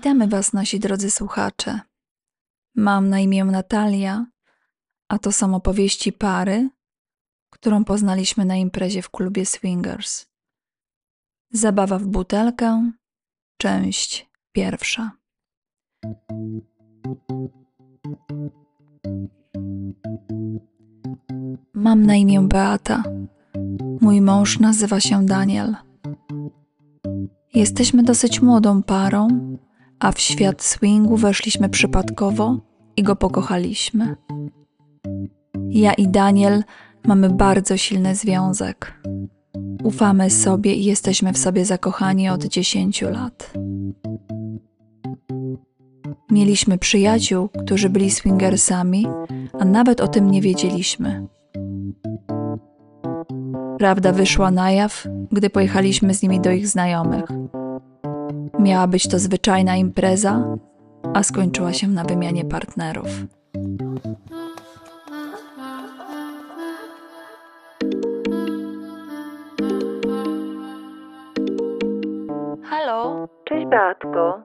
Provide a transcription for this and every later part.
Witamy Was, nasi drodzy słuchacze. Mam na imię Natalia, a to są opowieści pary, którą poznaliśmy na imprezie w klubie Swingers. Zabawa w butelkę, część pierwsza. Mam na imię Beata. Mój mąż nazywa się Daniel. Jesteśmy dosyć młodą parą, a w świat swingu weszliśmy przypadkowo i go pokochaliśmy. Ja i Daniel mamy bardzo silny związek. Ufamy sobie i jesteśmy w sobie zakochani od 10 lat. Mieliśmy przyjaciół, którzy byli swingersami, a nawet o tym nie wiedzieliśmy. Prawda wyszła na jaw, gdy pojechaliśmy z nimi do ich znajomych. Miała być to zwyczajna impreza, a skończyła się na wymianie partnerów. Halo, Cześć Beatko.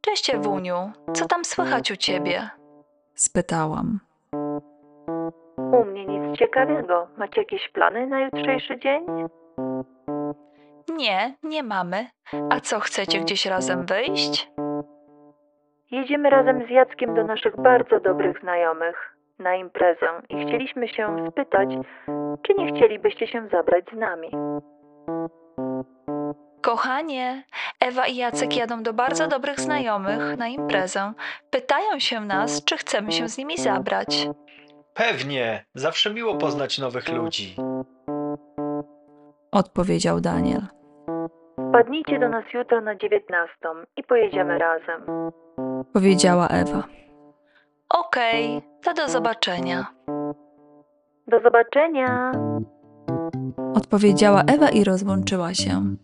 cześć Ewuniu, co tam słychać u ciebie? Spytałam. U mnie nic ciekawego. Macie jakieś plany na jutrzejszy dzień? Nie, nie mamy. A co, chcecie gdzieś razem wyjść? Jedziemy razem z Jackiem do naszych bardzo dobrych znajomych na imprezę i chcieliśmy się spytać, czy nie chcielibyście się zabrać z nami. Kochanie, Ewa i Jacek jadą do bardzo dobrych znajomych na imprezę. Pytają się nas, czy chcemy się z nimi zabrać. Pewnie, zawsze miło poznać nowych ludzi. Odpowiedział Daniel. Wpadnijcie do nas jutro na dziewiętnastą i pojedziemy razem. Powiedziała Ewa. Okej, to do zobaczenia. Do zobaczenia! Odpowiedziała Ewa i rozłączyła się.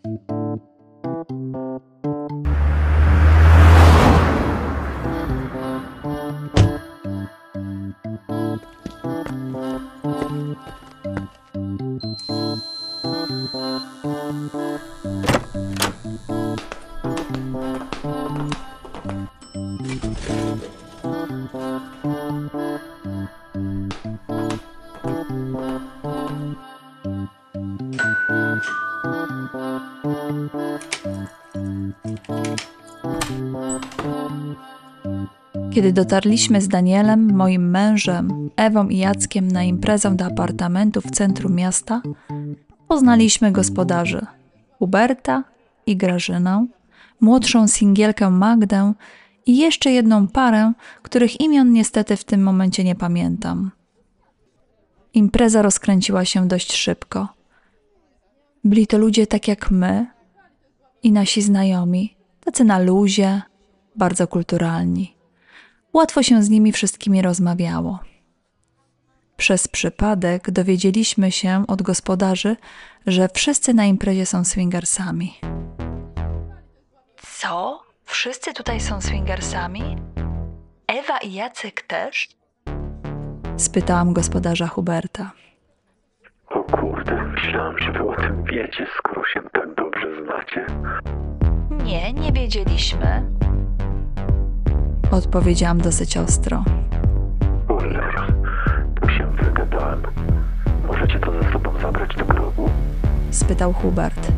Kiedy dotarliśmy z Danielem, moim mężem, Ewą i Jackiem na imprezę do apartamentu w centrum miasta, poznaliśmy gospodarzy Huberta i Grażynę, młodszą singielkę Magdę i jeszcze jedną parę, których imion niestety w tym momencie nie pamiętam. Impreza rozkręciła się dość szybko. Byli to ludzie tak jak my i nasi znajomi, tacy na luzie, bardzo kulturalni. Łatwo się z nimi wszystkimi rozmawiało. Przez przypadek dowiedzieliśmy się od gospodarzy, że wszyscy na imprezie są swingersami. Co? Wszyscy tutaj są swingersami? Ewa i Jacek też? Spytałam gospodarza Huberta. O kurde, myślałam, że wy o tym wiecie, skoro się tak dobrze znacie. Nie, nie wiedzieliśmy. Odpowiedziałam dosyć ostro. Cholera, tu się wygadałem. Możecie to ze sobą zabrać do grobu? spytał Hubert.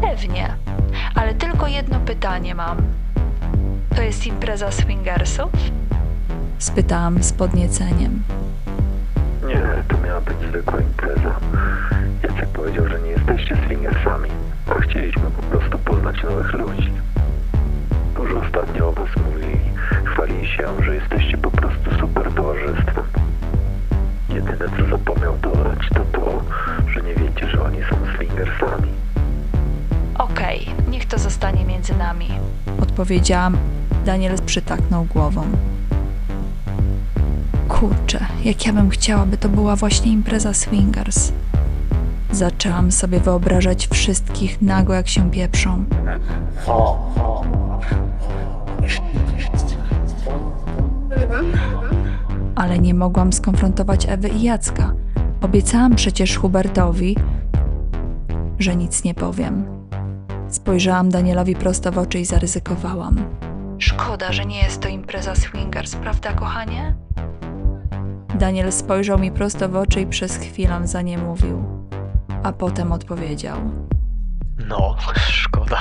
Pewnie, ale tylko jedno pytanie mam. To jest impreza swingersów? Spytałam z podnieceniem. Nie, to miała być zwykła impreza. Jacek powiedział, że nie jesteście swingersami, a chcieliśmy po prostu poznać nowych ludzi. Się, że jesteście po prostu super towarzystwem. Jedyne co zapomniał dodać to to, że nie wiecie, że oni są swingersami. Okej, niech to zostanie między nami. Odpowiedziałam. Daniel przytaknął głową. Kurczę, jak ja bym chciała, by to była właśnie impreza swingers. Zaczęłam sobie wyobrażać wszystkich nago, jak się pieprzą. Ale nie mogłam skonfrontować Ewy i Jacka. Obiecałam przecież Hubertowi, że nic nie powiem. Spojrzałam Danielowi prosto w oczy i zaryzykowałam. Szkoda, że nie jest to impreza swingers, prawda, kochanie? Daniel spojrzał mi prosto w oczy i przez chwilę zaniemówił, a potem odpowiedział. No, szkoda.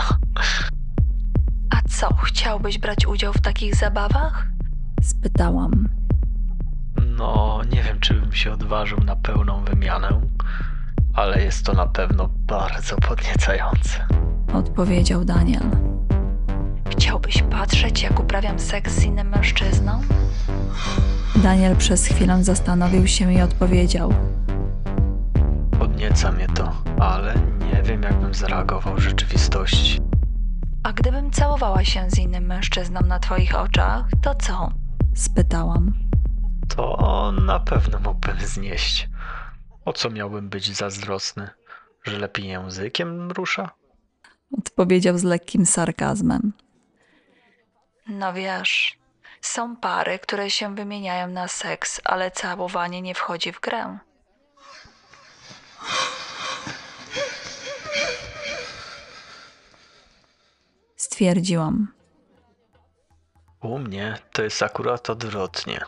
A co, chciałbyś brać udział w takich zabawach? Spytałam. No, nie wiem, czy bym się odważył na pełną wymianę, ale jest to na pewno bardzo podniecające. Odpowiedział Daniel. Chciałbyś patrzeć, jak uprawiam seks z innym mężczyzną? Daniel przez chwilę zastanowił się i odpowiedział. Podnieca mnie to, ale nie wiem, jakbym zareagował w rzeczywistości. A gdybym całowała się z innym mężczyzną na twoich oczach, to co? Spytałam. To na pewno mógłbym znieść. O co miałbym być zazdrosny? Że lepiej językiem rusza? Odpowiedział z lekkim sarkazmem. No wiesz, są pary, które się wymieniają na seks, ale całowanie nie wchodzi w grę. Stwierdziłam. U mnie to jest akurat odwrotnie.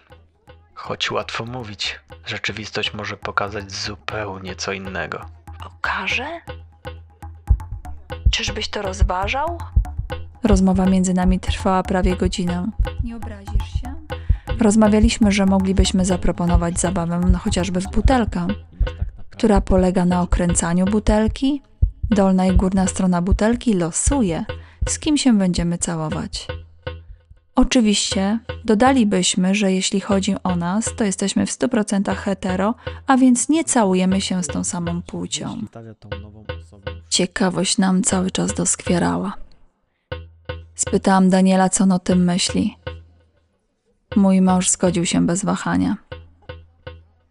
Choć łatwo mówić, rzeczywistość może pokazać zupełnie co innego. Pokaże? Czyżbyś to rozważał? Rozmowa między nami trwała prawie godzinę. Nie obrazisz się? Rozmawialiśmy, że moglibyśmy zaproponować zabawę no, chociażby w butelkę, która polega na okręcaniu butelki. Dolna i górna strona butelki losuje, z kim się będziemy całować. Oczywiście dodalibyśmy, że jeśli chodzi o nas, to jesteśmy w 100% hetero, a więc nie całujemy się z tą samą płcią. Ciekawość nam cały czas doskwierała. Spytałam Daniela, co on o tym myśli. Mój mąż zgodził się bez wahania.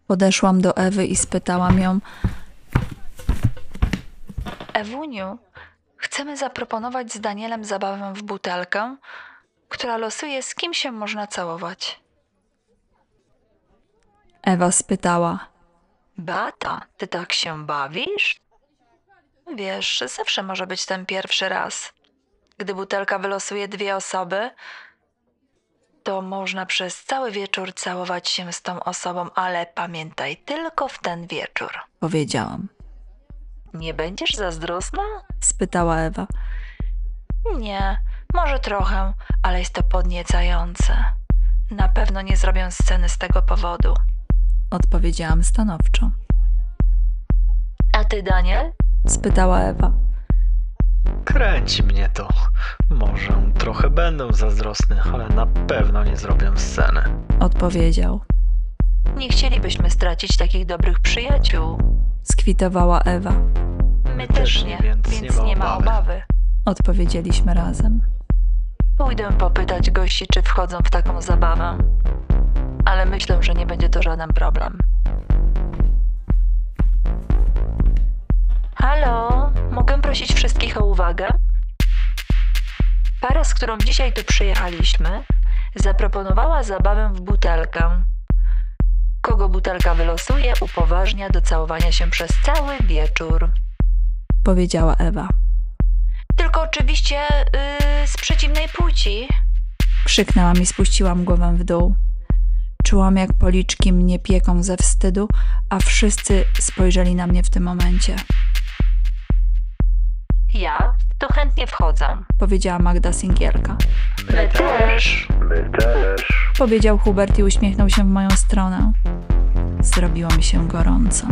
Podeszłam do Ewy i spytałam ją: Ewuniu, chcemy zaproponować z Danielem zabawę w butelkę, która losuje, z kim się można całować. Ewa spytała: Bata, ty tak się bawisz? Wiesz, zawsze może być ten pierwszy raz. Gdy butelka wylosuje dwie osoby, to można przez cały wieczór całować się z tą osobą, ale pamiętaj, tylko w ten wieczór. Powiedziałam. Nie będziesz zazdrosna? spytała Ewa. Nie, może trochę, ale jest to podniecające. Na pewno nie zrobię sceny z tego powodu. Odpowiedziałam stanowczo. A ty, Daniel? spytała Ewa. Kręci mnie to. Może trochę będę zazdrosny, ale na pewno nie zrobię sceny. Odpowiedział. Nie chcielibyśmy stracić takich dobrych przyjaciół, skwitowała Ewa. My też nie, więc, nie ma obawy. Odpowiedzieliśmy razem. Pójdę popytać gości, czy wchodzą w taką zabawę. Ale myślę, że nie będzie to żaden problem. Halo, mogę prosić wszystkich o uwagę? Para, z którą dzisiaj tu przyjechaliśmy, zaproponowała zabawę w butelkę. Kogo butelka wylosuje, upoważnia do całowania się przez cały wieczór. Powiedziała Ewa. Oczywiście yy, z przeciwnej płci. Krzyknęłam i spuściłam głowę w dół. Czułam, jak policzki mnie pieką ze wstydu, a wszyscy spojrzeli na mnie w tym momencie. Ja to chętnie wchodzę, powiedziała Magda Singielka. My też. My też. Powiedział Hubert i uśmiechnął się w moją stronę. Zrobiło mi się gorąco.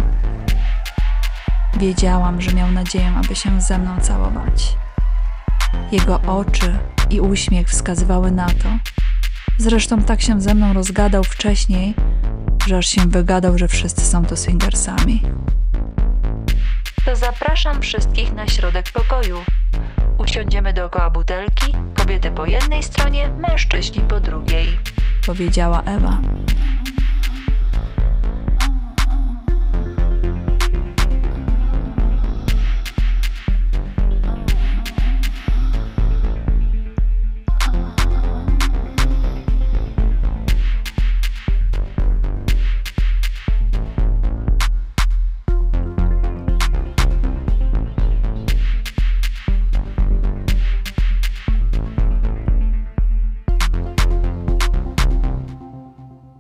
Wiedziałam, że miał nadzieję, aby się ze mną całować. Jego oczy i uśmiech wskazywały na to. Zresztą tak się ze mną rozgadał wcześniej, że aż się wygadał, że wszyscy są to swingersami. To zapraszam wszystkich na środek pokoju. Usiądziemy dookoła butelki, kobiety po jednej stronie, mężczyźni po drugiej, powiedziała Ewa.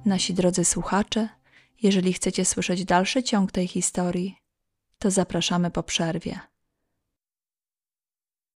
Nasi drodzy słuchacze, jeżeli chcecie słyszeć dalszy ciąg tej historii, to zapraszamy po przerwie.